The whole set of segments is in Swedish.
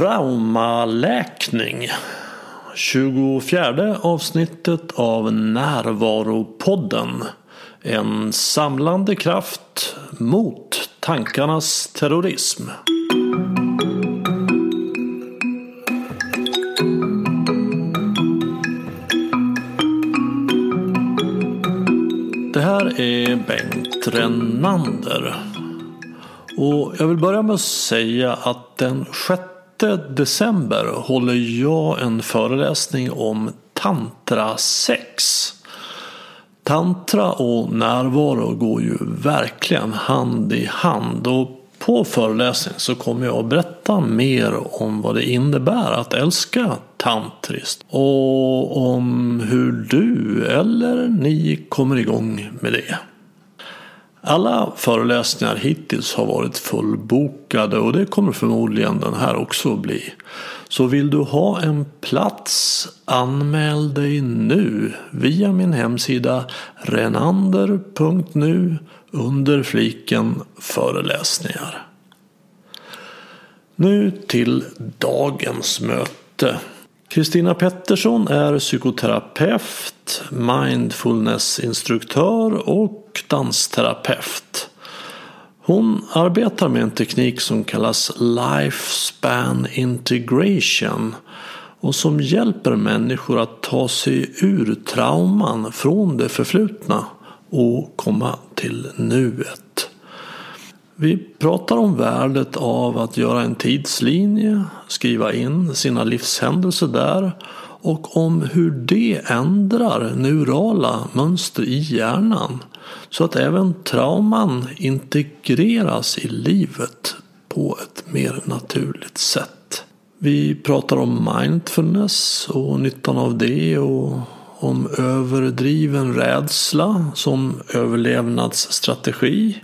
Traumaläkning 24 avsnittet av Närvaropodden En samlande kraft mot tankarnas terrorism. Det här är Bengt Renander. Och jag vill börja med att säga att den 6 december håller jag en föreläsning om tantra sex. Tantra och närvaro går ju verkligen hand i hand. Och på föreläsningen så kommer jag att berätta mer om vad det innebär att älska tantriskt. Och om hur du eller ni kommer igång med det. Alla föreläsningar hittills har varit fullbokade och det kommer förmodligen den här också att bli. Så vill du ha en plats, anmäl dig nu via min hemsida renander.nu under fliken föreläsningar. Nu till dagens möte. Kristina Pettersson är psykoterapeut, mindfulnessinstruktör och dansterapeut. Hon arbetar med en teknik som kallas Lifespan Integration och som hjälper människor att ta sig ur trauman från det förflutna och komma till nuet. Vi pratar om värdet av att göra en tidslinje, skriva in sina livshändelser där och om hur det ändrar neurala mönster i hjärnan så att även trauman integreras i livet på ett mer naturligt sätt. Vi pratar om mindfulness och nyttan av det och om överdriven rädsla som överlevnadsstrategi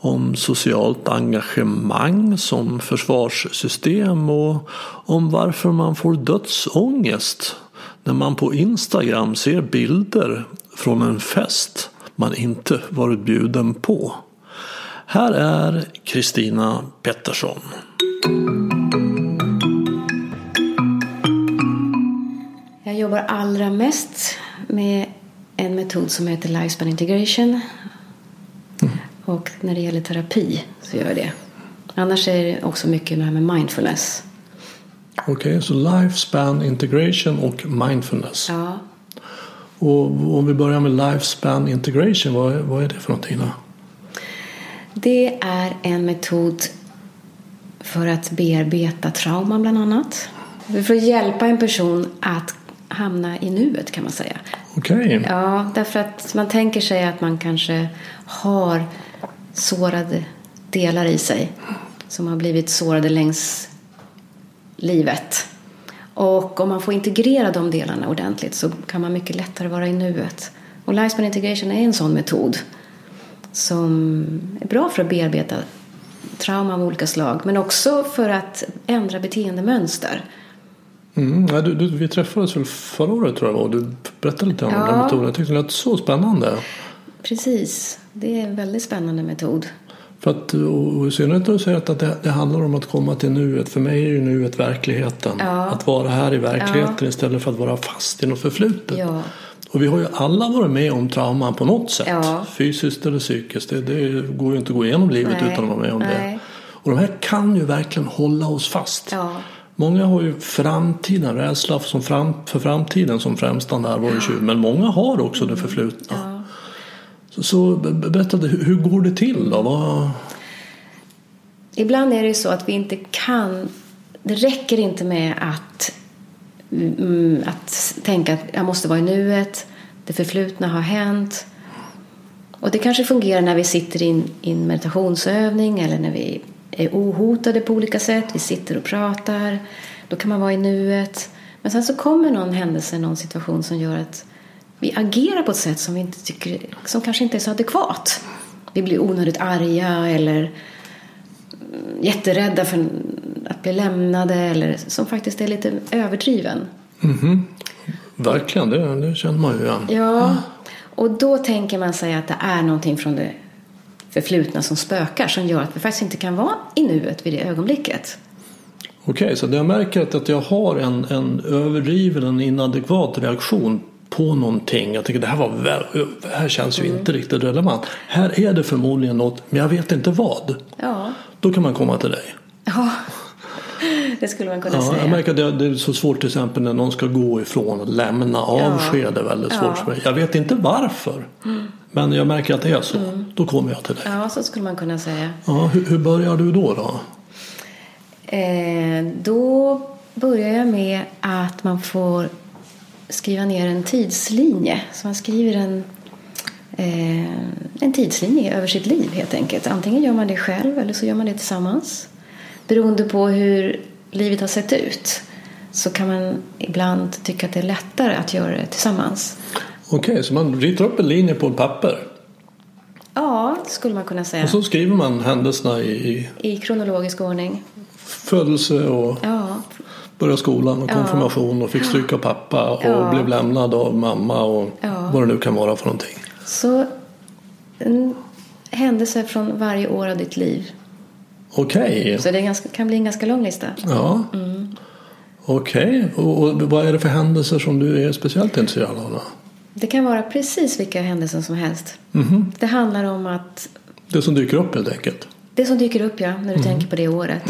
om socialt engagemang som försvarssystem och om varför man får dödsångest när man på Instagram ser bilder från en fest man inte varit bjuden på. Här är Kristina Pettersson. Jag jobbar allra mest med en metod som heter Lifespan Integration och när det gäller terapi så gör jag det. Annars är det också mycket det här med mindfulness. Okej, okay, så lifespan integration och mindfulness. Ja. Och om vi börjar med lifespan integration, vad, vad är det för någonting då? Det är en metod för att bearbeta trauman bland annat. För att hjälpa en person att hamna i nuet kan man säga. Okej. Okay. Ja, därför att man tänker sig att man kanske har sårade delar i sig som har blivit sårade längs livet. Och om man får integrera de delarna ordentligt så kan man mycket lättare vara i nuet. Och Lifespan Integration är en sån metod som är bra för att bearbeta trauma av olika slag men också för att ändra beteendemönster. Mm, ja, du, du, vi träffades väl förra året tror jag och du berättade lite om ja. den metoden. Jag tyckte det lät så spännande. Precis, det är en väldigt spännande metod. För att, och i synnerhet när du säger att det, det, handlar om att komma till nuet. För mig är ju nuet verkligheten. Ja. Att vara här i verkligheten ja. istället för att vara fast i något förflutet. Ja. Och vi har ju alla varit med om trauman på något sätt. Fysiskt eller psykiskt. Det, det, går ju inte att gå igenom livet Nej. utan att vara med om Nej. det. Och de här kan ju verkligen hålla oss fast. Många har ju framtiden, rädsla som fram, för framtiden som främsta närvarotjuv. Men många har också det förflutna. Så berätta, hur går det till då? Vad... Ibland är det så att vi inte kan, det räcker inte med att, mm, att tänka att jag måste vara i nuet, det förflutna har hänt. Och det kanske fungerar när vi sitter i en meditationsövning eller när vi är ohotade på olika sätt, vi sitter och pratar, då kan man vara i nuet. Men sen så kommer någon händelse, någon situation som gör att vi agerar på ett sätt som vi inte tycker, som kanske inte är så adekvat. Vi blir onödigt arga eller jätterädda för att bli lämnade eller som faktiskt är lite överdriven. Mm -hmm. Verkligen, det, det känner man ju igen. Ja, och då tänker man sig att det är någonting från det förflutna som spökar som gör att vi faktiskt inte kan vara i nuet vid det ögonblicket. Okej, så jag märker att, att jag har en, en överdriven, en inadekvat reaktion på någonting. Jag tycker det här, var det här känns ju Mm. inte riktigt relevant. Här är det förmodligen något, men jag vet inte vad. Ja, Då kan man komma till dig. ja. det skulle man kunna Ja, säga. jag märker att det, är så svårt till exempel när någon ska gå ifrån och lämna avsked. är väldigt svårt Ja. Mm. för mig. Jag vet inte varför. Men jag märker att det är så. Då kommer jag till dig. Ja, så skulle man kunna säga. Ja, hur, hur börjar du då? då? Eh, då börjar jag med att man får skriva ner en tidslinje. Så man skriver en, eh, en tidslinje över sitt liv helt enkelt. Antingen gör man det själv eller så gör man det tillsammans. Beroende på hur livet har sett ut så kan man ibland tycka att det är lättare att göra det tillsammans. Okej, så man ritar upp en linje på ett papper. Ja, det skulle man kunna säga. Och så skriver man händelserna i I kronologisk ordning. födelse och Ja, börja skolan och konfirmation och fick stryk av pappa och Ja. blev lämnad av mamma och Ja. vad det nu kan vara för någonting. Så en händelse från varje år av ditt liv. Okej, Så det ganska, kan bli en ganska lång lista. ja. Mm. Okej, och, och vad är det för händelser som du är speciellt intresserad av? Då? Det kan vara precis vilka händelser som helst. Mhm. Det handlar om att Det som dyker upp helt enkelt. det som dyker upp ja, Mm. när du tänker på det året.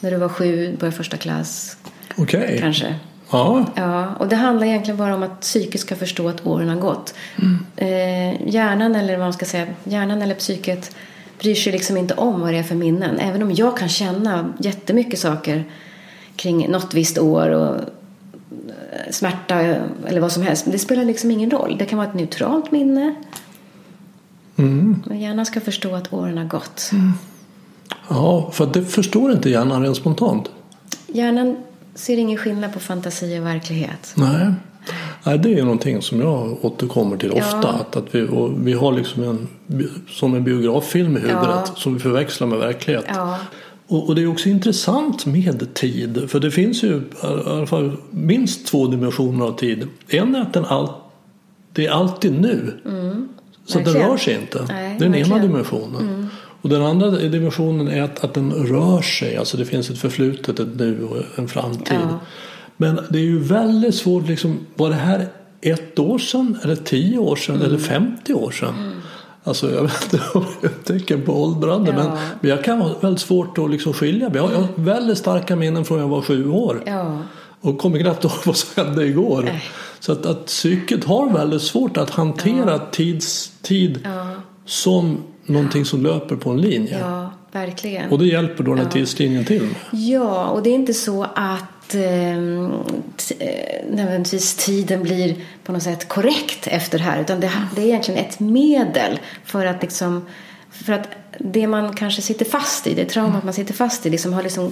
När du var sju, började första klass Okej. kanske. Ja, Ja, och det handlar egentligen bara om att psyket ska förstå att åren har gått. Eh, hjärnan eller vad man ska säga, hjärnan eller psyket bryr sig liksom inte om vad det är för minnen. Även om jag kan känna jättemycket saker kring något visst år och eh, smärta eller vad som helst. Det spelar liksom ingen roll. Det kan vara ett neutralt minne. Men hjärnan ska förstå att åren har gått. ja för det förstår inte hjärnan rent spontant. Hjärnan ser ingen skillnad på fantasi och verklighet. Nej. Nej, det är ju någonting som jag återkommer till ofta. Ja. Att, att vi, vi har liksom en, som en biograffilm i huvudet Ja. som vi förväxlar med verklighet. Ja, Och, och det är också intressant med tid. För det finns ju i alla fall minst två dimensioner av tid. En är att den all, det är alltid nu. så att den rör sig inte. Nej, det är den ena dimensionen. Och den andra dimensionen är att, att den rör sig. Alltså det finns ett förflutet, ett nu och en framtid. Ja. Men det är ju väldigt svårt. Liksom, var det här ett år sedan? Eller tio år sedan? Mm. Eller 50 år sedan? Alltså jag vet inte om det är ett tecken på åldrande. Ja. Men, men jag kan ha väldigt svårt att liksom skilja. Jag har, jag har väldigt starka minnen från jag var sju år. ja. Och kommer knappt ihåg vad som hände igår. Nej. Så att, att psyket har väldigt svårt att hantera tids, tid Ja. som någonting som löper på en linje. ja verkligen. Och det hjälper då den här tidslinjen till. Ja, och det är inte så att eh, t- eh, nödvändigtvis tiden blir på något sätt korrekt efter det här. Utan det, det är egentligen ett medel för att liksom för att det man kanske sitter fast i, det traumat man sitter fast i, liksom har liksom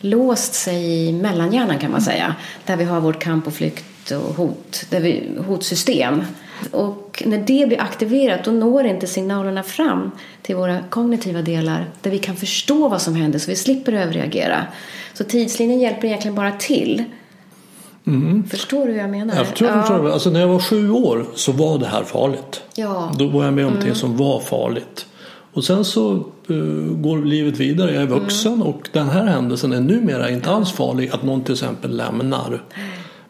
låst sig i mellanhjärnan kan man säga. Där vi har vårt kamp och flykt och hot, där vi, hotsystem. Och när det blir aktiverat då når inte signalerna fram till våra kognitiva delar där vi kan förstå vad som händer så vi slipper överreagera. Så tidslinjen hjälper egentligen bara till. Förstår du hur jag menar? Jag tror förstår. Alltså när jag var sju år så var det här farligt. Ja. Då var jag med om någonting som var farligt. Och sen så eh, går livet vidare. Jag är vuxen och den här händelsen är numera inte alls farlig att någon till exempel lämnar.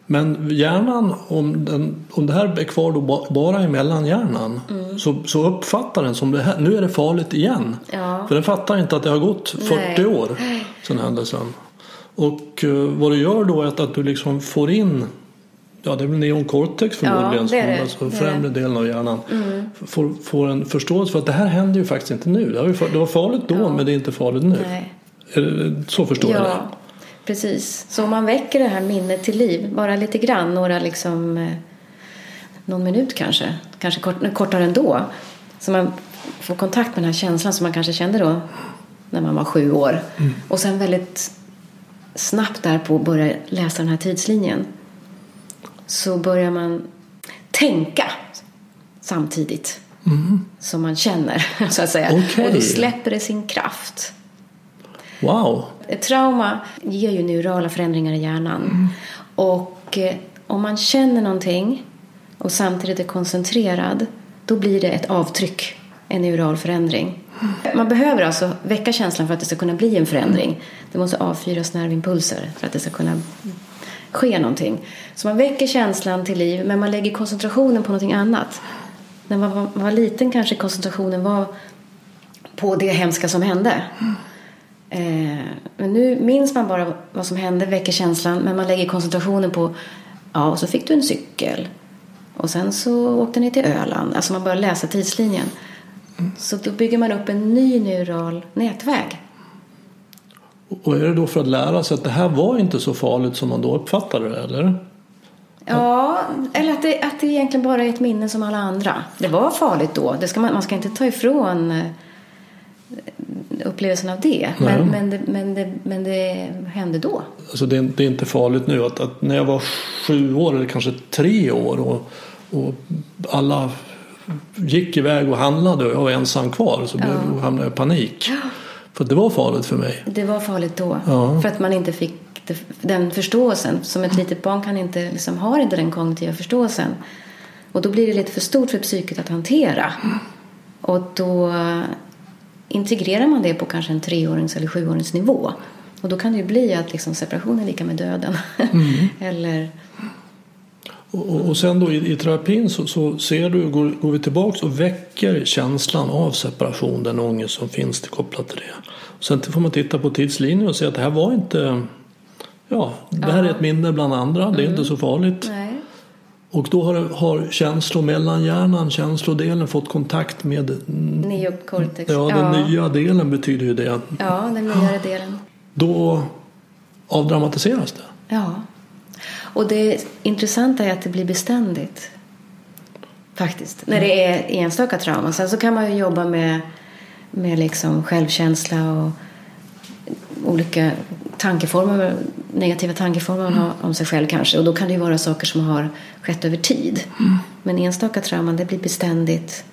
Men hjärnan, om, den, om det här är kvar då ba- bara i mellanhjärnan så, så uppfattar den som det här, nu är det farligt igen. Ja. För den fattar inte att det har gått 40 Nej. år sedan händelsen. Och eh, vad du gör då är att, att du liksom får in Ja, det är väl neoncortex förmodligen, Ja, det det. alltså främre delen av hjärnan. Får, får en förståelse för att det här händer ju faktiskt inte nu. Det, var farligt då, men det är inte farligt nu. Nej. Så förstår jag det. Precis. Så om man väcker det här minnet till liv, bara lite grann, några liksom, eh, någon minut kanske, kanske kort, kortare ändå, så man får kontakt med den här känslan som man kanske kände då när man var sju år. Och sen väldigt snabbt därpå börja läsa den här tidslinjen. Så börjar man tänka samtidigt som man känner, så att säga. Okej. Och då släpper det sin kraft. Wow. Trauma ger ju neurala förändringar i hjärnan. Och eh, om man känner någonting och samtidigt är koncentrerad då blir det ett avtryck, en neural förändring. Man behöver alltså väcka känslan för att det ska kunna bli en förändring. Det måste avfyras nervimpulser för att det ska kunna ske någonting. Så man väcker känslan till liv men man lägger koncentrationen på någonting annat. När man var, var liten kanske koncentrationen var på det hemska som hände. Eh, men nu minns man bara vad som hände, väcker känslan men man lägger koncentrationen på ja, och så fick du en cykel. Och sen så åkte ni till Öland. Alltså man börjar läsa tidslinjen. Så då bygger man upp en ny neural nätväg. Och är det då för att lära sig att det här var inte så farligt som man då uppfattade det, eller? Ja, eller att det, att det egentligen bara är ett minne som alla andra. Det var farligt då. Det ska man, man ska inte ta ifrån eh, upplevelsen av det. Men, men, det, men, det, men det hände då. Alltså det, är, det är inte farligt nu att, att, när jag var sju år eller kanske tre år och, och alla gick iväg och handlade och jag var ensam kvar så blev, ja. hamnade jag i panik. Ja. För det var farligt för mig. Det var farligt då. Ja. För att man inte fick den förståelsen. Som ett litet barn kan inte, liksom, har inte den kognitiva förståelsen. Och då blir det lite för stort för psyket att hantera. Och då integrerar man det på kanske en treårings eller sjuårings nivå. Och då kan det ju bli att liksom separation är lika med döden. Mm. eller... Och, och sen då i, i terapin så, så, ser du, går, går vi tillbaks och väcker känslan av separation, den ångest som finns kopplat till det. Och sen får man titta på tidslinjen och se att det här var inte, ja, det här ja. är ett minne bland andra, det är mm. inte så farligt. Nej. Och då har, har känslomellanhjärnan, känslodelen, fått kontakt med neokortex. Ja, den ja. nya delen betyder ju det. Ja, den nyare delen. Då avdramatiseras det. Ja. Och det intressanta är att det blir beständigt. Faktiskt. När det är enstaka trauman. Sen så kan man ju jobba med, med liksom självkänsla och olika tankeformer, negativa tankeformer mm. om sig själv kanske. Och då kan det ju vara saker som har skett över tid. Mm. Men enstaka trauman det blir beständigt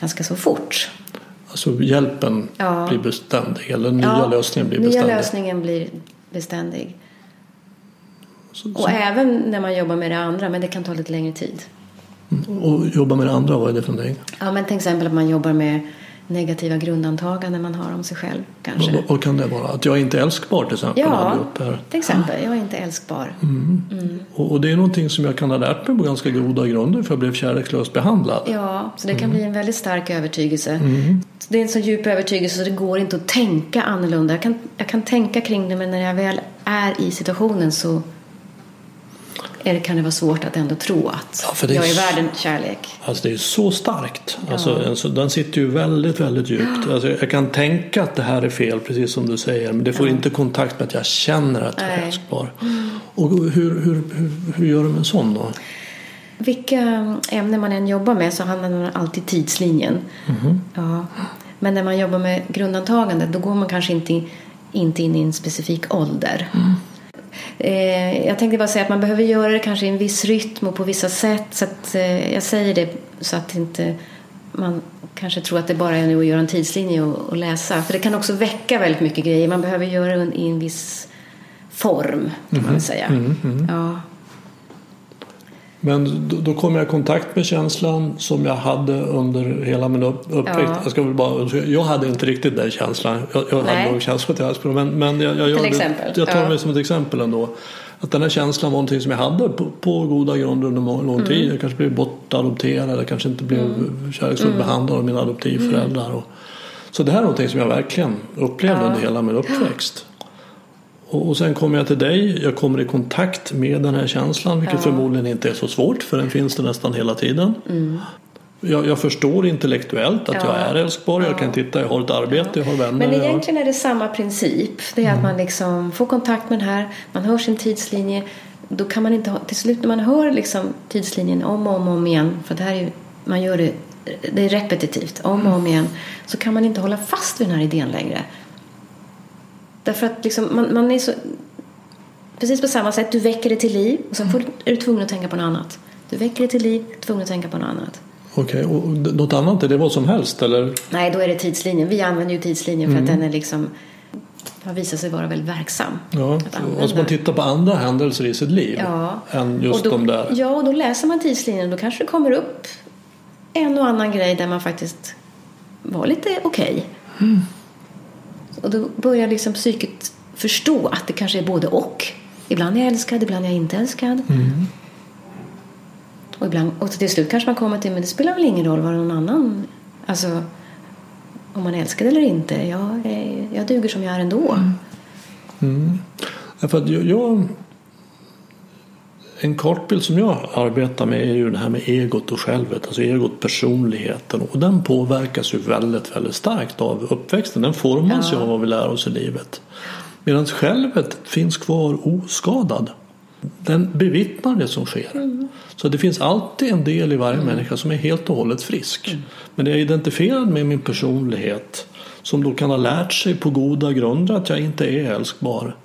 ganska så fort. Alltså hjälpen ja. blir beständig eller nya ja, lösningen blir beständig? Nya lösningen blir beständig. Så, så. Och även när man jobbar med det andra, men det kan ta lite längre tid. Mm. Och jobba med det andra, vad är det för någonting? Ja, men till exempel att man jobbar med negativa grundantaganden man har om sig själv. Kanske. Vad, kan det vara? Att jag är inte älskbar till exempel? Ja, till exempel. Jag är inte älskbar. Mm. Mm. Och, och, det är någonting som jag kan ha lärt mig på ganska goda grunder för jag blev kärlekslöst behandlad. Ja, så det kan mm. bli en väldigt stark övertygelse. Mm. Det är en så djup övertygelse så det går inte att tänka annorlunda. Jag kan, jag kan tänka kring det men när jag väl är i situationen så eller kan det vara svårt att ändå tro att ja, är jag är värd kärlek? Alltså det är så starkt. Ja. Alltså, den sitter ju väldigt, väldigt djupt. Alltså, jag kan tänka att det här är fel, precis som du säger. Men det får ja. inte kontakt med att jag känner att jag är älskbar. Mm. Och hur, hur, hur, hur gör du med en sån då? Vilka ämnen man än jobbar med så handlar det alltid tidslinjen. Mm. Ja. Men när man jobbar med grundantagande då går man kanske inte, inte in i en specifik ålder. Mm. Eh, jag tänkte bara säga att man behöver göra det kanske i en viss rytm och på vissa sätt. Så att, eh, jag säger det så att inte man kanske tror att det bara är nu att göra en tidslinje och, och läsa. För det kan också väcka väldigt mycket grejer. Man behöver göra det i en viss form, kan mm man väl säga. Mm -hmm. ja. Men då, då kom jag i kontakt med känslan som jag hade under hela min upp, uppväxt. Ja. Jag, ska väl bara, jag hade inte riktigt den känslan. Jag, jag hade nog känsla till Asperger. Men, men jag, jag, jag, jag tar ja. mig som ett exempel ändå. Att den här känslan var någonting som jag hade på, på goda grunder under lång, lång mm. tid. Jag kanske blev bortadopterad eller kanske inte blev mm. kärleksfullt mm. behandlad av mina adoptivföräldrar. Och, så det här är någonting som jag verkligen upplevde ja. under hela min uppväxt. Och, sen kommer jag till dig, jag kommer i kontakt med den här känslan vilket ja. förmodligen inte är så svårt för den finns det nästan hela tiden. Mm. Jag, jag, förstår intellektuellt att ja. jag är älskbar, jag kan titta, jag har ett arbete, jag har vänner. Men egentligen är det samma princip. Det är mm. att man liksom får kontakt med den här, man hör sin tidslinje. Då kan man inte ha, till slut när man hör liksom tidslinjen om och om, och om igen, för det här är, man gör det, det är repetitivt, om och om igen, så kan man inte hålla fast vid den här idén längre. Därför att liksom, man, man är så... Precis på samma sätt, du väcker det till liv och sen får, är du tvungen att tänka på något annat. Du väcker det till liv, tvungen att tänka på något annat. Okej, okay. och något annat, är det vad som helst eller? Nej, då är det tidslinjen. Vi använder ju tidslinjen för mm. att den är liksom har visat sig vara väldigt verksam. Ja, alltså man tittar på andra händelser i sitt liv ja. än just då, de där. Ja, och då läser man tidslinjen då kanske det kommer upp en och annan grej där man faktiskt vara lite okej. Okay. Och då börjar liksom psyket förstå att det kanske är både och. Ibland är jag älskad, ibland är jag inte älskad. Mm. Och, ibland, och till slut kanske man kommer till men det spelar väl ingen roll vad någon annan... Alltså, om man är älskad eller inte. Jag, jag duger som jag är ändå. Mm. För att jag, jag, en kartbild som jag arbetar med är ju det här med egot och självet. Alltså egot, personligheten. Och den påverkas ju väldigt, väldigt starkt av uppväxten. Den formas ja. ju av vad vi lär oss i livet. Medan självet finns kvar oskadad. Den bevittnar det som sker. Mm. Så det finns alltid en del i varje mm. människa som är helt och hållet frisk. Mm. Men det är identifierad med min personlighet som då kan ha lärt sig på goda grunder att jag inte är älskbar.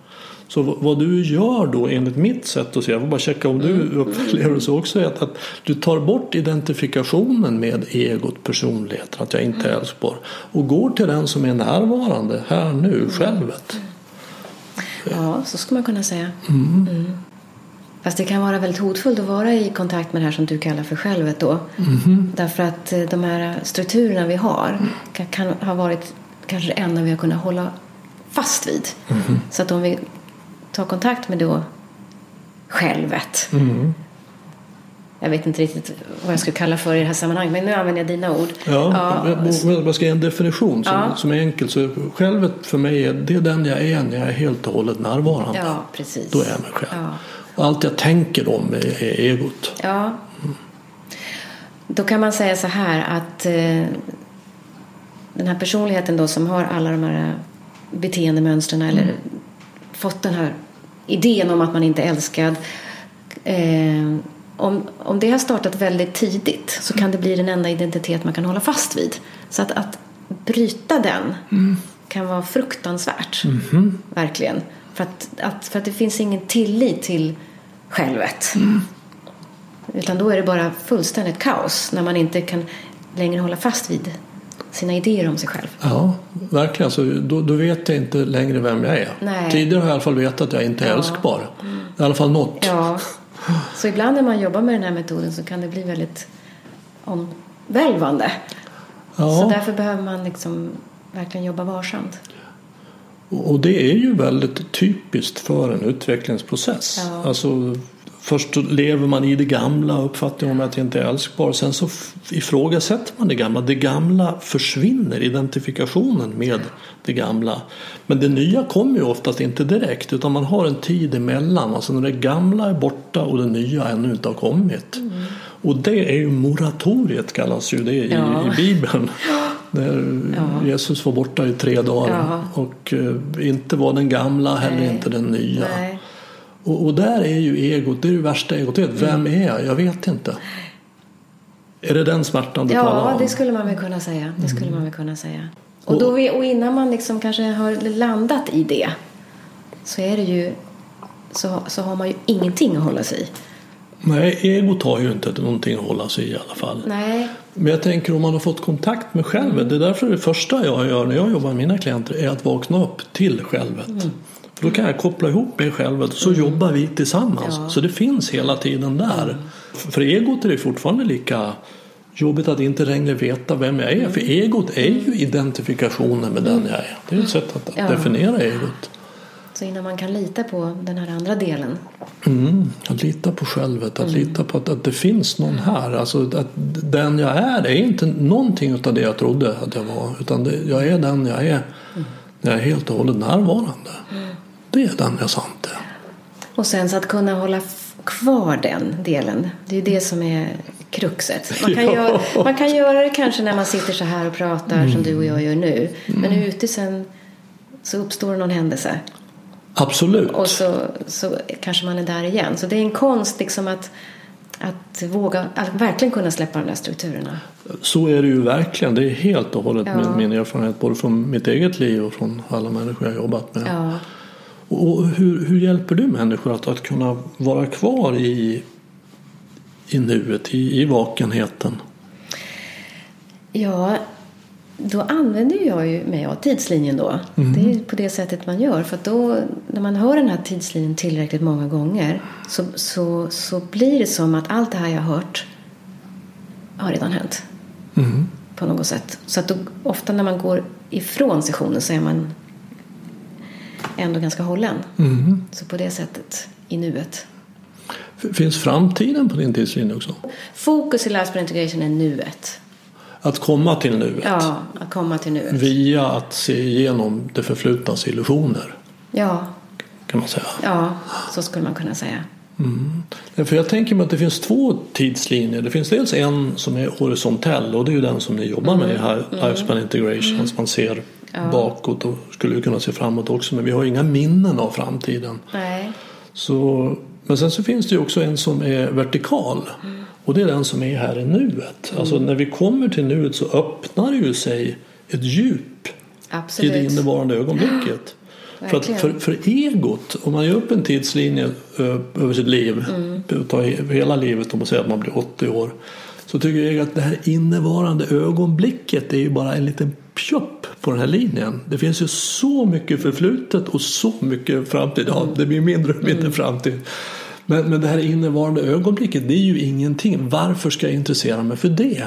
Så vad du gör då enligt mitt sätt att se, jag får bara checka om du mm. upplever det så också, är att, att du tar bort identifikationen med egot, personligheten, att jag inte är mm. älskbar och går till den som är närvarande här nu, självet. Ja, så skulle man kunna säga. Mm. Mm. Fast det kan vara väldigt hotfullt att vara i kontakt med det här som du kallar för självet då. Mm. Därför att eh, de här strukturerna vi har kan, kan ha varit kanske det enda vi har kunnat hålla fast vid. Mm. Så att om vi tar kontakt med då självet. Mm. Jag vet inte riktigt vad jag skulle kalla för i det här sammanhanget men nu använder jag dina ord. Ja, ja. Vad ska ge en definition som, ja. som är enkel? Så självet för mig är, det är den jag är när jag är helt och hållet närvarande. Ja, precis. Då är jag mig själv. Ja. Och allt jag tänker om är, är egot. Ja. Mm. Då kan man säga så här att eh, den här personligheten då som har alla de här beteendemönstren mm. eller fått den här idén om att man inte är älskad. Eh, om, om det har startat väldigt tidigt så kan det bli den enda identitet man kan hålla fast vid. Så att, att bryta den mm. kan vara fruktansvärt. Mm. Verkligen. För att, att, för att det finns ingen tillit till självet. Mm. Utan då är det bara fullständigt kaos när man inte kan längre hålla fast vid sina idéer om sig själv. Ja, verkligen. Alltså, då, då vet jag inte längre vem jag är. Nej. Tidigare har jag i alla fall vetat att jag inte är ja. älskbar. Mm. I alla fall något. Ja. Så ibland när man jobbar med den här metoden så kan det bli väldigt omvälvande. Ja. Så därför behöver man liksom verkligen jobba varsamt. Och det är ju väldigt typiskt för en utvecklingsprocess. Ja. Alltså, först lever man i det gamla, uppfattningen om att jag inte är älskbar. Sen så ifrågasätter man det gamla. Det gamla försvinner, identifikationen med det gamla. Men det nya kommer ju oftast inte direkt utan man har en tid emellan. Alltså när det gamla är borta och det nya ännu inte har kommit. Mm. Och det är ju moratoriet kallas ju det i, ja. i Bibeln. Där Ja. Jesus var borta i tre dagar Ja. och eh, inte var den gamla heller Nej. inte den nya. Nej. Och, och där är ju egot, det är det värsta egot. Mm. Vem är jag? Jag vet inte. Är det den smärtan du talar Ja, om? det skulle man väl kunna säga. Det skulle man väl kunna säga. Och, Och- då, och innan man liksom kanske har landat i det så är det ju så, så har man ju ingenting att hålla sig i. Nej, egot har ju inte någonting att hålla sig i i alla fall. Nej. Men jag tänker om man har fått kontakt med självet. Det är därför det första jag gör när jag jobbar med mina klienter är att vakna upp till självet. Mm. Då kan jag koppla ihop med självet och så jobbar vi tillsammans. Ja. Så det finns hela tiden där. För egot är det fortfarande lika jobbigt att inte längre veta vem jag är. För egot är ju identifikationen med den jag är. Det är ett sätt att, att Ja. definiera egot. Så innan man kan lita på den här andra delen. Mm, att lita på självet, att lita på att, att det finns någon här. Alltså att den jag är är inte någonting av det jag trodde att jag var. Utan det, jag är den jag är när jag är helt och hållet närvarande. Det är den jag sant är. Och sen så att kunna hålla kvar den delen. Det är ju det som är kruxet. Man kan, Ja. göra, man kan göra det kanske när man sitter så här och pratar som du och jag gör nu. Men ute sen så uppstår någon händelse. Absolut. Och så, så kanske man är där igen. Så det är en konst liksom att, att våga, att verkligen kunna släppa de där strukturerna. Så är det ju verkligen. Det är helt och hållet Ja. min, min erfarenhet både från mitt eget liv och från alla människor jag har jobbat med. Ja. Och, hur, hur hjälper du människor att, att kunna vara kvar i, i nuet, i, i vakenheten? Ja, då använder jag ju mig av tidslinjen då. Det är på det sättet man gör. För då, när man hör den här tidslinjen tillräckligt många gånger så, så, så blir det som att allt det här jag har hört har redan hänt. Mm. på något sätt. Så att då, ofta när man går ifrån sessionen så är man ändå ganska hållen. Mm. Så på det sättet i nuet. Finns framtiden på din tidslinje också? Fokus i Lifespan Integration är nuet. Att komma till nuet Ja, att komma till nuet. via att se igenom det förflutnas illusioner Ja, kan man säga. ja, så skulle man kunna säga. För jag tänker mig att det finns två tidslinjer. Det finns dels en som är horisontell och det är ju den som ni jobbar med i här Lifespan Integration. Man ser bakåt och skulle kunna se framåt också men vi har inga minnen av framtiden. Nej. Så, men sen så finns det ju också en som är vertikal. Och det är den som är här i nuet. Alltså när vi kommer till nuet så öppnar det ju sig ett djup i Absolut. det innevarande ögonblicket. För, att, för, för egot, om man gör upp en tidslinje ö, över sitt liv, Mm. tar he- hela livet om man säger att man blir 80 år. Så tycker jag att det här innevarande ögonblicket är ju bara en liten pjopp på den här linjen. Det finns ju så mycket förflutet och så mycket framtid. Ja, det blir mindre och mindre framtid. Men, men det här innevarande ögonblicket, det är ju ingenting. Varför ska jag intressera mig för det?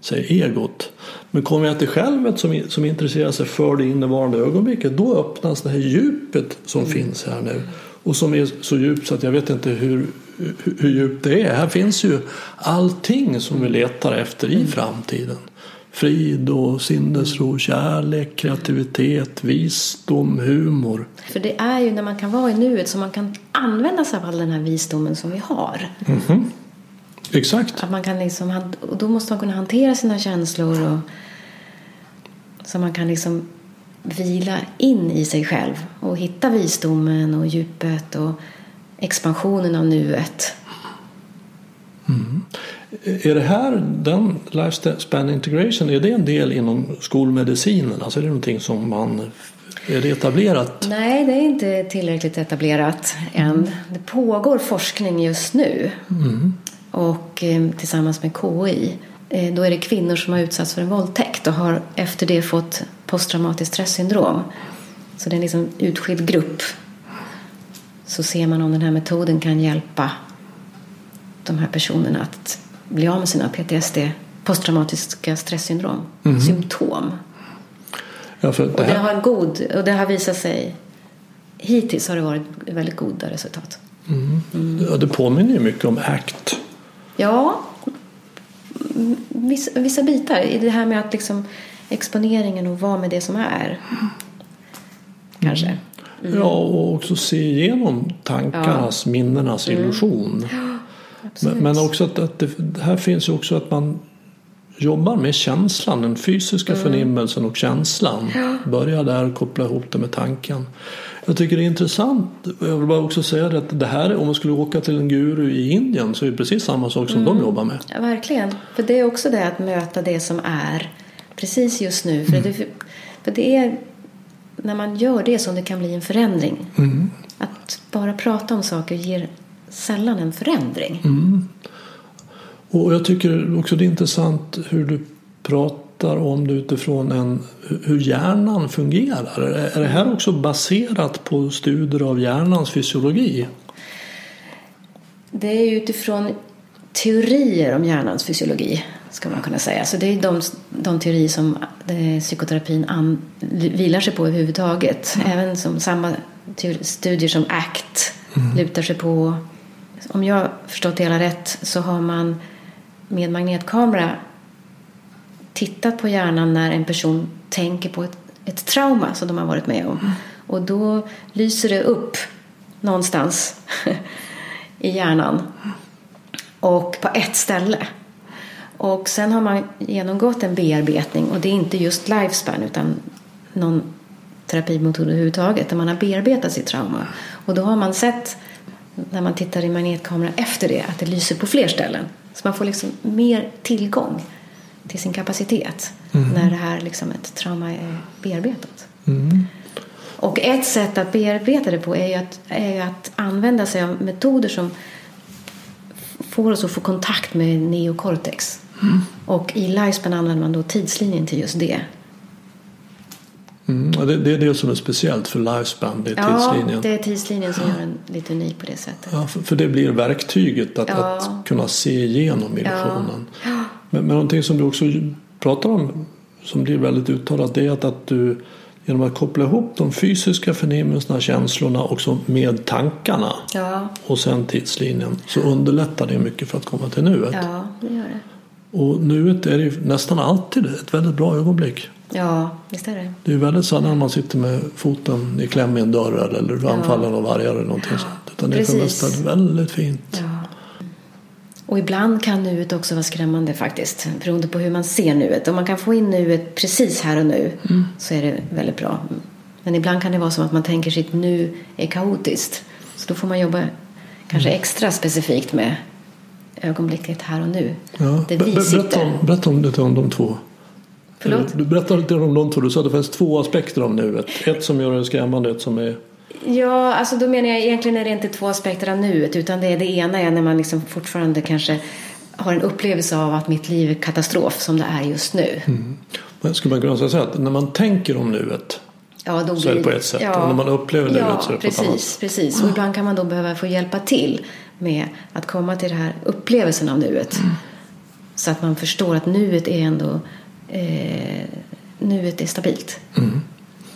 Säger egot. Men kommer jag till självet som, som intresserar sig för det innevarande ögonblicket då öppnas det här djupet som finns här nu. Och som är så djupt så att jag vet inte hur, hur, hur djupt det är. Här finns ju allting som vi letar efter i framtiden. Frid och sinnesro, kärlek, kreativitet, visdom, humor. För det är ju när man kan vara i nuet som man kan använda sig av all den här visdomen som vi har. Exakt. Att man kan liksom, och då måste man kunna hantera sina känslor och så man kan liksom vila in i sig själv och hitta visdomen och djupet och expansionen av nuet. Är det här, den lifespan integration, är det en del inom skolmedicinen? Alltså är det någonting som man, är det etablerat? Nej, det är inte tillräckligt etablerat än. Det pågår forskning just nu. Och eh, tillsammans med KI. Eh, då är det kvinnor som har utsatts för en våldtäkt och har efter det fått posttraumatiskt stressyndrom. Så det är en liksom utskild grupp. Så ser man om den här metoden kan hjälpa de här personerna att bli av med sina PTSD, posttraumatiska stressyndrom, symptom. Ja, det Och det här, har en god, och det har visat sig Hittills har det varit väldigt goda resultat. ja, det påminner ju mycket om ACT. Ja, mm, vissa, vissa bitar i det här med att liksom exponeringen och vara med det som är. Kanske. Ja, och också se igenom tankarnas, minnenas illusion. Men, men också att, att det, här finns ju också att man jobbar med känslan, den fysiska förnimmelsen och känslan. Börja där och koppla ihop det med tanken. Jag tycker det är intressant. Jag vill bara också säga det att det här, om man skulle åka till en guru i Indien så är det precis samma sak som de jobbar med. Ja, verkligen. För det är också det att möta det som är precis just nu. För, det, för det är när man gör det som det kan bli en förändring. Att bara prata om saker ger sällan en förändring. Och jag tycker också det är intressant hur du pratar om det utifrån en, hur hjärnan fungerar. Är det här också baserat på studier av hjärnans fysiologi? Det är utifrån teorier om hjärnans fysiologi, ska man kunna säga. Så det är de, de teorier som eh, psykoterapin an, vilar sig på överhuvudtaget. Även som samma studier som ACT lutar sig på. Om jag förstått det hela rätt så har man med magnetkamera tittat på hjärnan när en person tänker på ett, ett trauma som de har varit med om. Och då lyser det upp någonstans i hjärnan. Och på ett ställe. Och sen har man genomgått en bearbetning och det är inte just lifespan utan någon terapimetod överhuvudtaget där man har bearbetat sitt trauma. Och då har man sett när man tittar i magnetkamera efter det att det lyser på fler ställen. Så man får liksom mer tillgång till sin kapacitet när det här liksom ett trauma är bearbetat. Och ett sätt att bearbeta det på är ju att, är ju att använda sig av metoder som får oss att få kontakt med neokortex. Och i Lifespan använder man då tidslinjen till just det. Mm, ja, det, det är det som är speciellt för Lifespan, det är Ja, tidslinjen. det är tidslinjen som gör den lite unik på det sättet. Ja, för, för det blir verktyget att, Ja. att kunna se igenom illusionen. Men, men någonting som du också pratar om, som blir väldigt uttalat, det är att, att du genom att koppla ihop de fysiska förnimmelserna, känslorna också med tankarna Ja, och sen tidslinjen så underlättar det mycket för att komma till nuet. ja, det gör det. Och nuet är ju nästan alltid ett väldigt bra ögonblick. Ja, visst är det. Det är väldigt sällan man sitter med foten i kläm i en dörr eller ja. anfallen av vargar eller någonting sånt. Utan det är för Precis. mesta väldigt fint. Ja. Och ibland kan nuet också vara skrämmande faktiskt. Beroende på hur man ser nuet. Om man kan få in nuet precis här och nu så är det väldigt bra. Men ibland kan det vara som att man tänker sitt nu är kaotiskt. Så då får man jobba kanske extra specifikt med ögonblicket här och nu. Ja. Be- vi be- berätta, sitter. om, berätta om lite om de två. Förlåt? Du berättade lite om de två. Du sa att det finns två aspekter av nuet. Ett som gör det skrämmande, ett som är... Ja, alltså då menar jag egentligen är det inte två aspekter av nuet utan det är det ena är när man liksom fortfarande kanske har en upplevelse av att mitt liv är katastrof som det är just nu. Men skulle man kunna säga att när man tänker om nuet Ja, då så är det blir- på ett sätt. Och när man upplever nuet ja, så är det på ett precis, annat precis. Och ibland kan man då behöva få hjälpa till med att komma till den här upplevelsen av nuet. Mm. Så att man förstår att nuet är ändå eh, nuet är stabilt. Mm.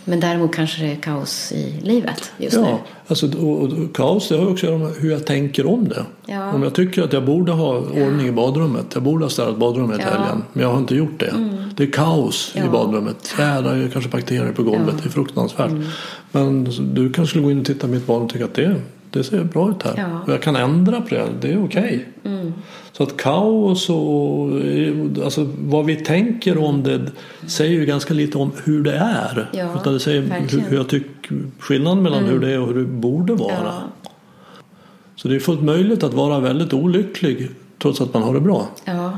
Men däremot kanske det är kaos i livet just Ja, nu. alltså, och, och kaos det har också att göra med hur jag tänker om det. Ja. Om jag tycker att jag borde ha ordning i badrummet. Jag borde ha städat badrummet i Ja. Mm. helgen. Men jag har inte gjort det. Det är kaos i Ja. badrummet. Träd, är kanske bakterier på golvet. Mm. Det är fruktansvärt. Men du kanske skulle gå in och titta i mitt badrum och tycka att det, det ser bra ut här. Ja. Och jag kan ändra på det. Det är okej. Mm. Så att kaos och alltså, vad vi tänker om det säger ju ganska lite om hur det är. Ja, Utan det säger hur, verkligen. Mm. hur jag tycker skillnaden mellan hur det är och hur det borde vara. Ja. Så det är fullt möjligt att vara väldigt olycklig trots att man har det bra. Ja,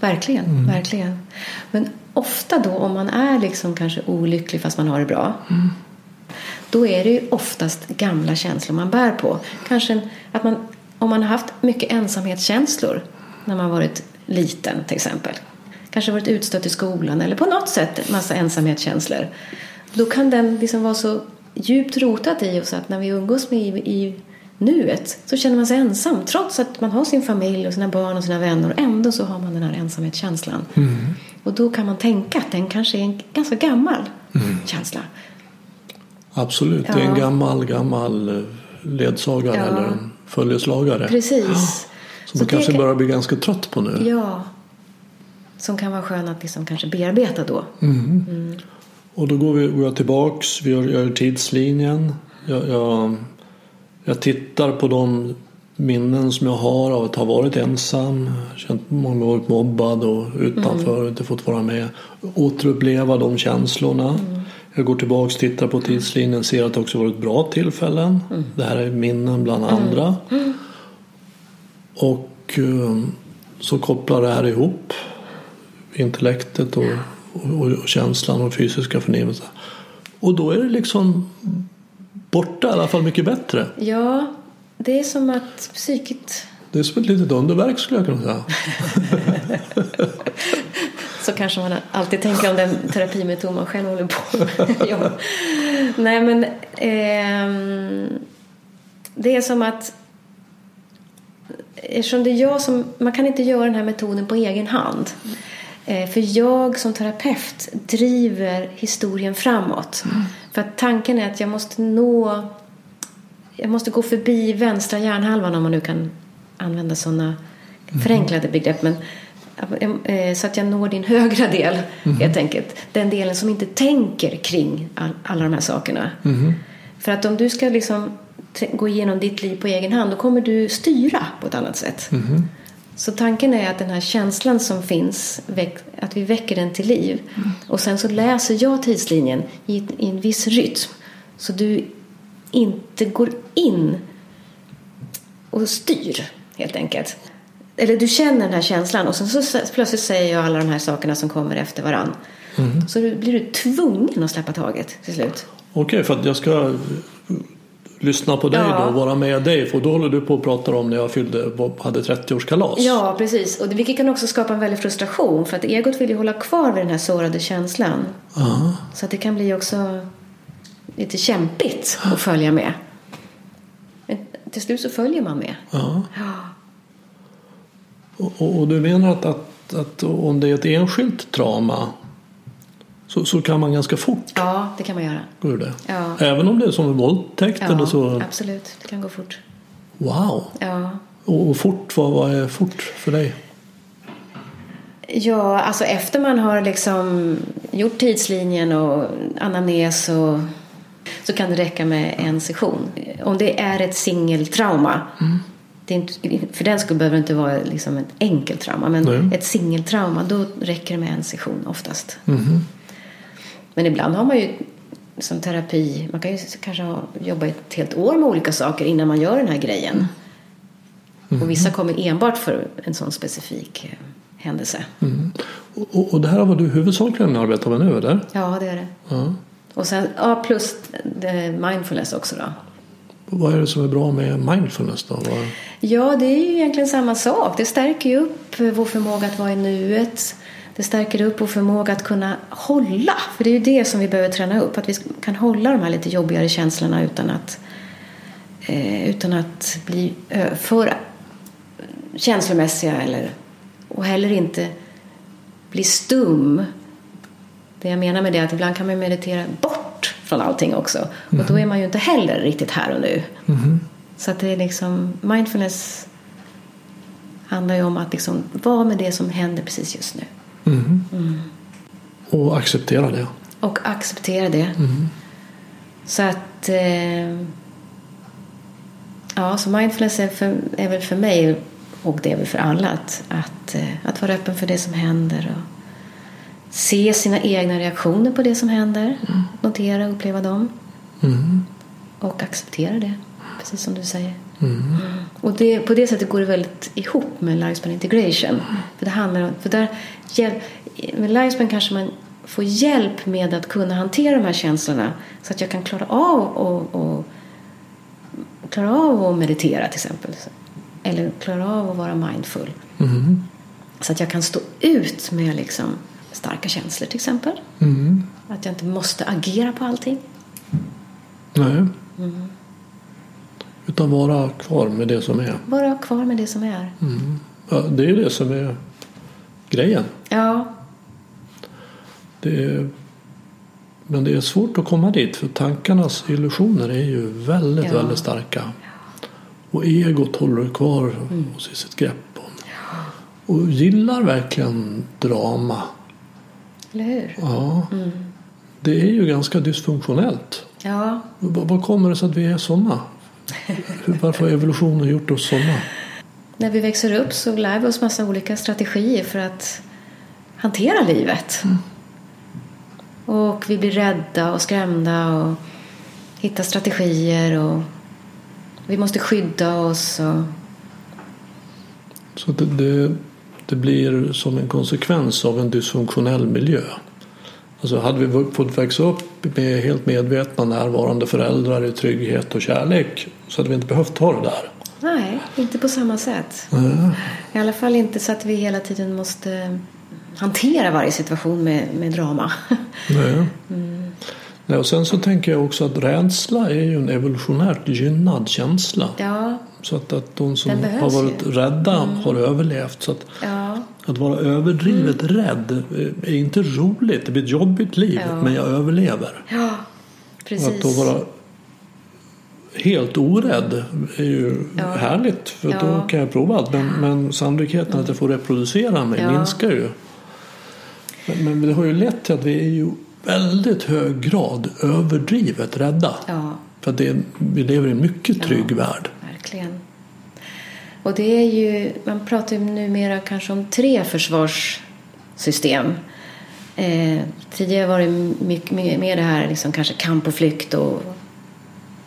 verkligen, Mm. verkligen. Men ofta då om man är liksom kanske olycklig fast man har det bra. Mm. Då är det ju oftast gamla känslor man bär på. Kanske att man, om man har haft mycket ensamhetskänslor när man varit liten till exempel. Kanske varit utstött i skolan eller på något sätt massa ensamhetskänslor. Då kan den liksom vara så djupt rotad i oss att när vi umgås med i, i nuet så känner man sig ensam trots att man har sin familj och sina barn och sina vänner och ändå så har man den här ensamhetskänslan. Och då kan man tänka att den kanske är en ganska gammal känsla. Absolut, det är en Ja. gammal, gammal eh, ledsagare Ja. eller en följeslagare. Precis. Som Så man kanske kan- börjar bli ganska trött på nu. Ja. Som kan vara skön att liksom kanske bearbeta då. Och då går, vi, går jag tillbaks, vi gör, gör tidslinjen. Jag, jag, jag tittar på de minnen som jag har av att ha varit ensam. Känt många varit mobbad och utanför och inte fått vara med. Återuppleva de känslorna. Jag går tillbaks, tittar på tidslinjen, ser att det också varit bra tillfällen. Det här är minnen bland andra. Och eh, så kopplar det här ihop intellektet och, och, och känslan och fysiska förnimmelser. Och då är det liksom borta i alla fall mycket bättre. Ja, det är som att psyket Det är som ett litet underverk skulle jag kunna säga. Så kanske man alltid tänker om den terapimetod man själv håller på med. ja. Nej men eh, det är som att eftersom det är jag som, man kan inte göra den här metoden på egen hand. Eh, för jag som terapeut driver historien framåt. För att tanken är att jag måste nå, jag måste gå förbi vänstra hjärnhalvan om man nu kan använda sådana förenklade begrepp. Men så att jag når din högra del helt enkelt. Den delen som inte tänker kring all, alla de här sakerna. För att om du ska liksom gå igenom ditt liv på egen hand då kommer du styra på ett annat sätt. Så tanken är att den här känslan som finns, att vi väcker den till liv. Och sen så läser jag tidslinjen i en viss rytm. Så du inte går in och styr helt enkelt. Eller du känner den här känslan och sen så plötsligt säger jag alla de här sakerna som kommer efter varann. Så du- blir du tvungen att släppa taget till slut. Okej, för att jag ska eh, lyssna på dig Ja. då och vara med dig. För då håller du på och pratar om när jag fyllde, hade 30-årskalas. Ja, precis. Och det, vilket kan också skapa en väldig frustration för att egot vill ju hålla kvar vid den här sårade känslan. Ja. Så att det kan bli också lite kämpigt att följa med. Men till slut så följer man med. Ja. Ja. Och, och, och du menar att, att att, om det är ett enskilt trauma så, så kan man ganska fort Ja, det kan man göra. gå ur det. Ja. Även om det är som en våldtäkt Ja, eller så. absolut. Det kan gå fort. Wow! Ja. Och, och fort, vad, vad är fort för dig? Ja, alltså efter man har liksom gjort tidslinjen och anamnes och så kan det räcka med en session. Om det är ett singeltrauma, det är inte, för den skull behöver det inte vara liksom ett enkelt trauma, men Nej. ett singeltrauma, då räcker det med en session oftast. Men ibland har man ju som terapi, man kan ju kanske ha, jobba ett helt år med olika saker innan man gör den här grejen. Och vissa kommer enbart för en sån specifik eh, händelse. Och, och, och det här har du huvudsakligen arbetat med nu, eller? Ja, det är det. Ja. Och sen, ja, plus mindfulness också då. Vad är det som är bra med mindfulness då? Vad, Ja, det är ju egentligen samma sak. Det stärker ju upp vår förmåga att vara i nuet. Det stärker upp vår förmåga att kunna hålla. För det är ju det som vi behöver träna upp. Att vi kan hålla de här lite jobbigare känslorna utan att, eh, utan att bli eh, för känslomässiga. Eller, och heller inte bli stum. Det jag menar med det är att ibland kan man meditera bort från allting också. Och då är man ju inte heller riktigt här och nu. Så att det är liksom, mindfulness handlar ju om att liksom vara med det som händer precis just nu. och acceptera det. Och acceptera det. Så att... Eh, ja, så mindfulness är, för, är väl för mig, och det är väl för alla, att, att, eh, att vara öppen för det som händer. Och se sina egna reaktioner på det som händer. Notera och uppleva dem. Och acceptera det, precis som du säger. Mm. Och det, på det sättet går det väldigt ihop med Lifespan Integration. För det handlar om, för där, med Lifespan kanske man får hjälp med att kunna hantera de här känslorna så att jag kan klara av och, och klara av att meditera till exempel. Eller klara av att vara mindful. Så att jag kan stå ut med liksom starka känslor till exempel. Att jag inte måste agera på allting. Nej. Utan vara kvar med det som är. Vara kvar med det som är. Ja, det är ju det som är grejen. Ja, Det är, men det är svårt att komma dit för tankarnas illusioner är ju väldigt, Ja. väldigt starka. Och egot håller kvar Mm. hos sitt grepp. Och gillar verkligen drama. Eller hur? Ja. Mm. Det är ju ganska dysfunktionellt. Ja, Vad kommer det sig att vi är sådana? Varför har evolutionen gjort oss sådana? när vi växer upp så lär vi oss massa olika strategier för att hantera livet. Och vi blir rädda och skrämda och hittar strategier och vi måste skydda oss. Och... Så det, det, det blir som en konsekvens av en dysfunktionell miljö. Alltså hade vi fått växa upp med helt medvetna närvarande föräldrar i trygghet och kärlek så hade vi inte behövt ha det där. Nej, inte på samma sätt. I alla fall inte så att vi hela tiden måste hantera varje situation med, med drama. Nej. Och sen så tänker jag också att rädsla är ju en evolutionärt gynnad känsla. Ja, Så att, att de som har varit ju. rädda har överlevt. Så att, ja, att vara överdrivet rädd är inte roligt. Det blir ett jobbigt liv Ja. men jag överlever. ja Och precis. att då vara helt orädd är ju Ja. härligt för då kan jag prova allt. Men, men sannolikheten att jag får reproducera mig minskar ju. Men, men det har ju lett till att vi är ju väldigt hög grad överdrivet rädda. Ja, För att det vi lever i en mycket trygg Ja. värld. verkligen. Och det är ju, man pratar ju numera kanske om tre försvarssystem. Eh, tidigare var det mycket mer det här liksom kanske kamp och flykt och,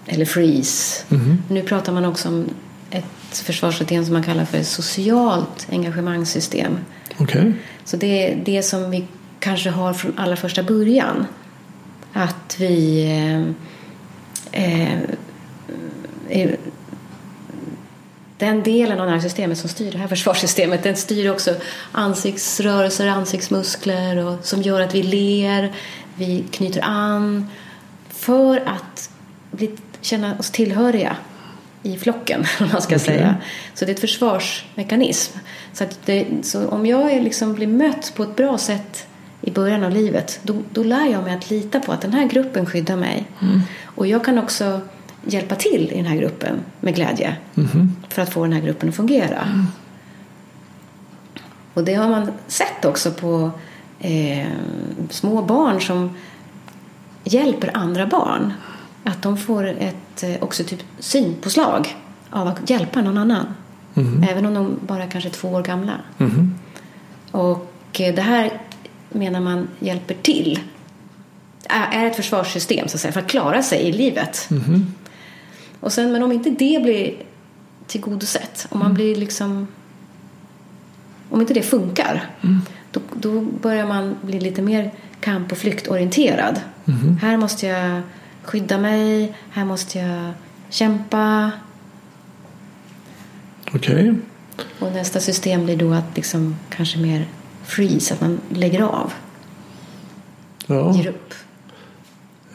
eller freeze. Nu pratar man också om ett försvarssystem som man kallar för socialt engagemangssystem. Okej? Så det är det som vi kanske har från allra första början. Att vi eh, eh, är, den delen av nervsystemet som styr det här försvarssystemet den styr också ansiktsrörelser, ansiktsmuskler och som gör att vi ler, vi knyter an för att bli, känna oss tillhöriga. i flocken, om man ska okay. säga. Så det är ett försvarsmekanism. Så, att det, så om jag liksom blir mött på ett bra sätt i början av livet, då, då lär jag mig att lita på att den här gruppen skyddar mig. Mm. Och jag kan också hjälpa till i den här gruppen med glädje mm. för att få den här gruppen att fungera. Mm. Och det har man sett också på eh, små barn som hjälper andra barn. Att de får ett eh, också typ synpåslag av att hjälpa någon annan. Mm. Även om de bara är kanske två år gamla. Mm. Och eh, det här menar man hjälper till. Är ett försvarssystem så att säga, för att klara sig i livet. Mm. Och sen, men om inte det blir tillgodosett, om man mm. blir liksom om inte det funkar, mm. då, då, börjar man bli lite mer kamp och flyktorienterad. Mm. Här måste jag skydda mig, här måste jag kämpa. Okej. Okay. Och nästa system blir då att liksom kanske mer freeze, att man lägger av. Ja. Ger upp.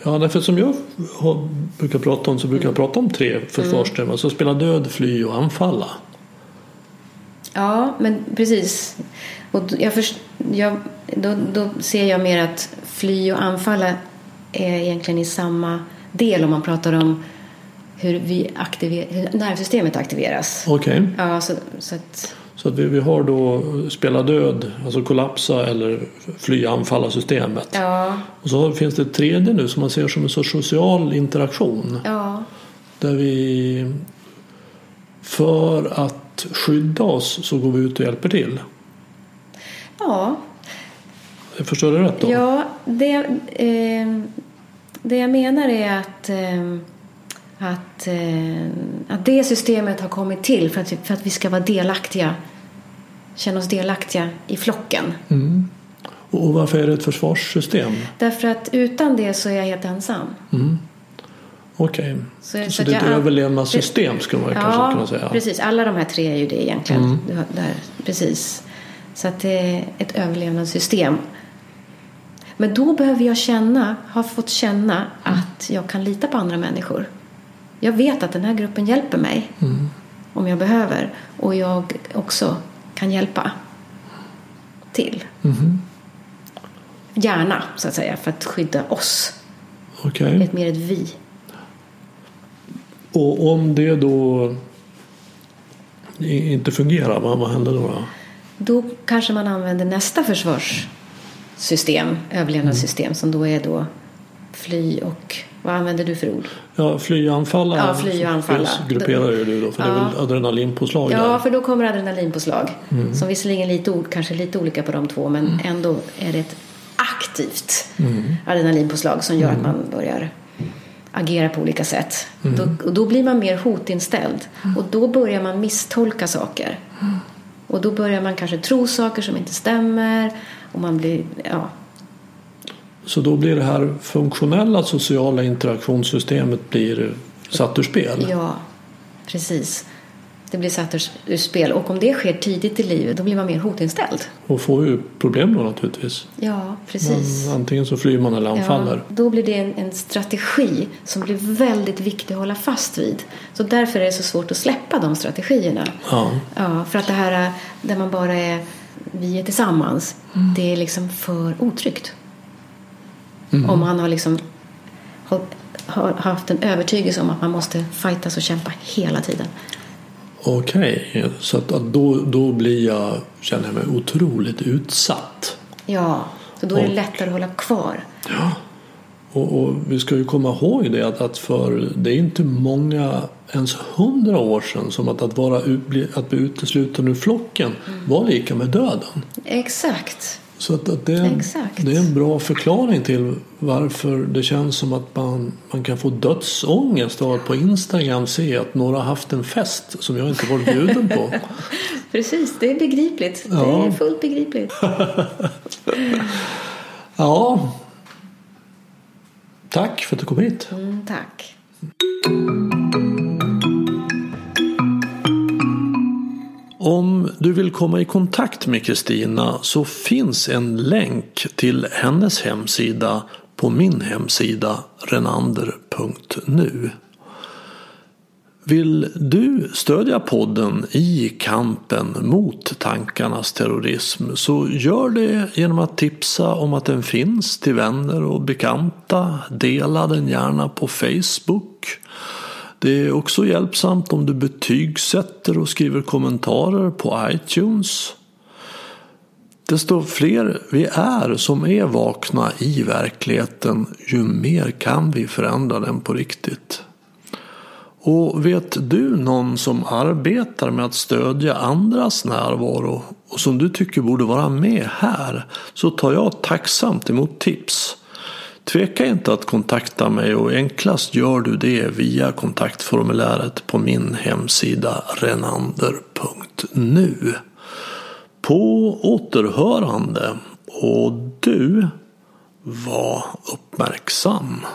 Ja, därför som jag har, brukar prata om så brukar jag prata om tre försvarsteman. Mm. Alltså spela död, fly och anfalla. Ja, men precis. Och jag först, jag, då, då ser jag mer att fly och anfalla är egentligen i samma del om man pratar om hur, vi aktiver, hur nervsystemet aktiveras. Okej. Okay. Ja, så, så att, så att vi, vi har då spela död, alltså kollapsa eller fly anfalla systemet. Ja. Och så finns det ett tredje nu som man ser som en sorts social interaktion. Ja. Där vi för att skydda oss så går vi ut och hjälper till. Ja. Jag förstår det rätt då? Ja, det, eh, det jag menar är att eh, att, eh, att det systemet har kommit till för att, för att vi ska vara delaktiga känna oss delaktiga i flocken. Mm. Och varför är det ett försvarssystem? Därför att utan det så är jag helt ensam. Mm. Okej, okay. så, så, så, det är ett överlevnadssystem skulle man ja, kanske kunna säga? precis. Alla de här tre är ju det egentligen. Mm. Där, precis. Så att det är ett överlevnadssystem. Men då behöver jag känna, ha fått känna att jag kan lita på andra människor. Jag vet att den här gruppen hjälper mig mm. om jag behöver. Och jag också kan hjälpa till. Mm. Gärna, så att säga, för att skydda oss. Okay. Ett mer ett vi. Och om det då inte fungerar, vad, vad händer då? Då kanske man använder nästa försvarssystem, överlevnadssystem, mm. som då är då fly och vad använder du för ord? Ja, fly och anfalla. Ja, fly och anfalla. grupperar ju du då, för ja. det är väl adrenalinpåslag Ja, där. för då kommer adrenalinpåslag. Mm. Som visserligen lite, kanske lite olika på de två, men mm. ändå är det ett aktivt mm. adrenalinpåslag som gör att mm. man börjar agera på olika sätt. Mm. Då, och då blir man mer hotinställd. Mm. Och då börjar man misstolka saker. Och då börjar man kanske tro saker som inte stämmer. Och man blir, ja, så då blir det här funktionella sociala interaktionssystemet blir satt ur spel? Ja, precis. Det blir satt ur spel och om det sker tidigt i livet då blir man mer hotinställd. Och får ju problem då naturligtvis. Ja, precis. Man, antingen så flyr man eller anfaller. Ja, då blir det en, en, strategi som blir väldigt viktig att hålla fast vid. Så därför är det så svårt att släppa de strategierna. Ja. Ja, för att det här där man bara är vi är tillsammans, mm. det är liksom för otryggt. Mm. Om man har liksom har haft en övertygelse om att man måste fightas och kämpa hela tiden. Okej, okay. så att, då, då blir jag, känner jag mig otroligt utsatt. Ja, så då är det lättare att hålla kvar. Ja, och, och, vi ska ju komma ihåg det att, att för det är inte många, ens hundra år sedan som att, att, vara, att bli utesluten ur flocken mm. var lika med döden. Exakt. Så att, att det, är en, det är en bra förklaring till varför det känns som att man, man kan få dödsångest av att på Instagram se att några har haft en fest som jag inte varit bjuden på. Precis, det är begripligt. Ja. Det är fullt begripligt. ja. Tack för att du kom hit. Mm, tack. Om du vill komma i kontakt med Kristina så finns en länk till hennes hemsida på min hemsida renander.nu. Vill du stödja podden i kampen mot tankarnas terrorism så gör det genom att tipsa om att den finns till vänner och bekanta. Dela den gärna på Facebook. Det är också hjälpsamt om du betygsätter och skriver kommentarer på iTunes. Desto fler vi är som är vakna i verkligheten ju mer kan vi förändra den på riktigt. Och vet du någon som arbetar med att stödja andras närvaro och som du tycker borde vara med här så tar jag tacksamt emot tips. Tveka inte att kontakta mig och enklast gör du det via kontaktformuläret på min hemsida renander.nu. På återhörande och du var uppmärksam.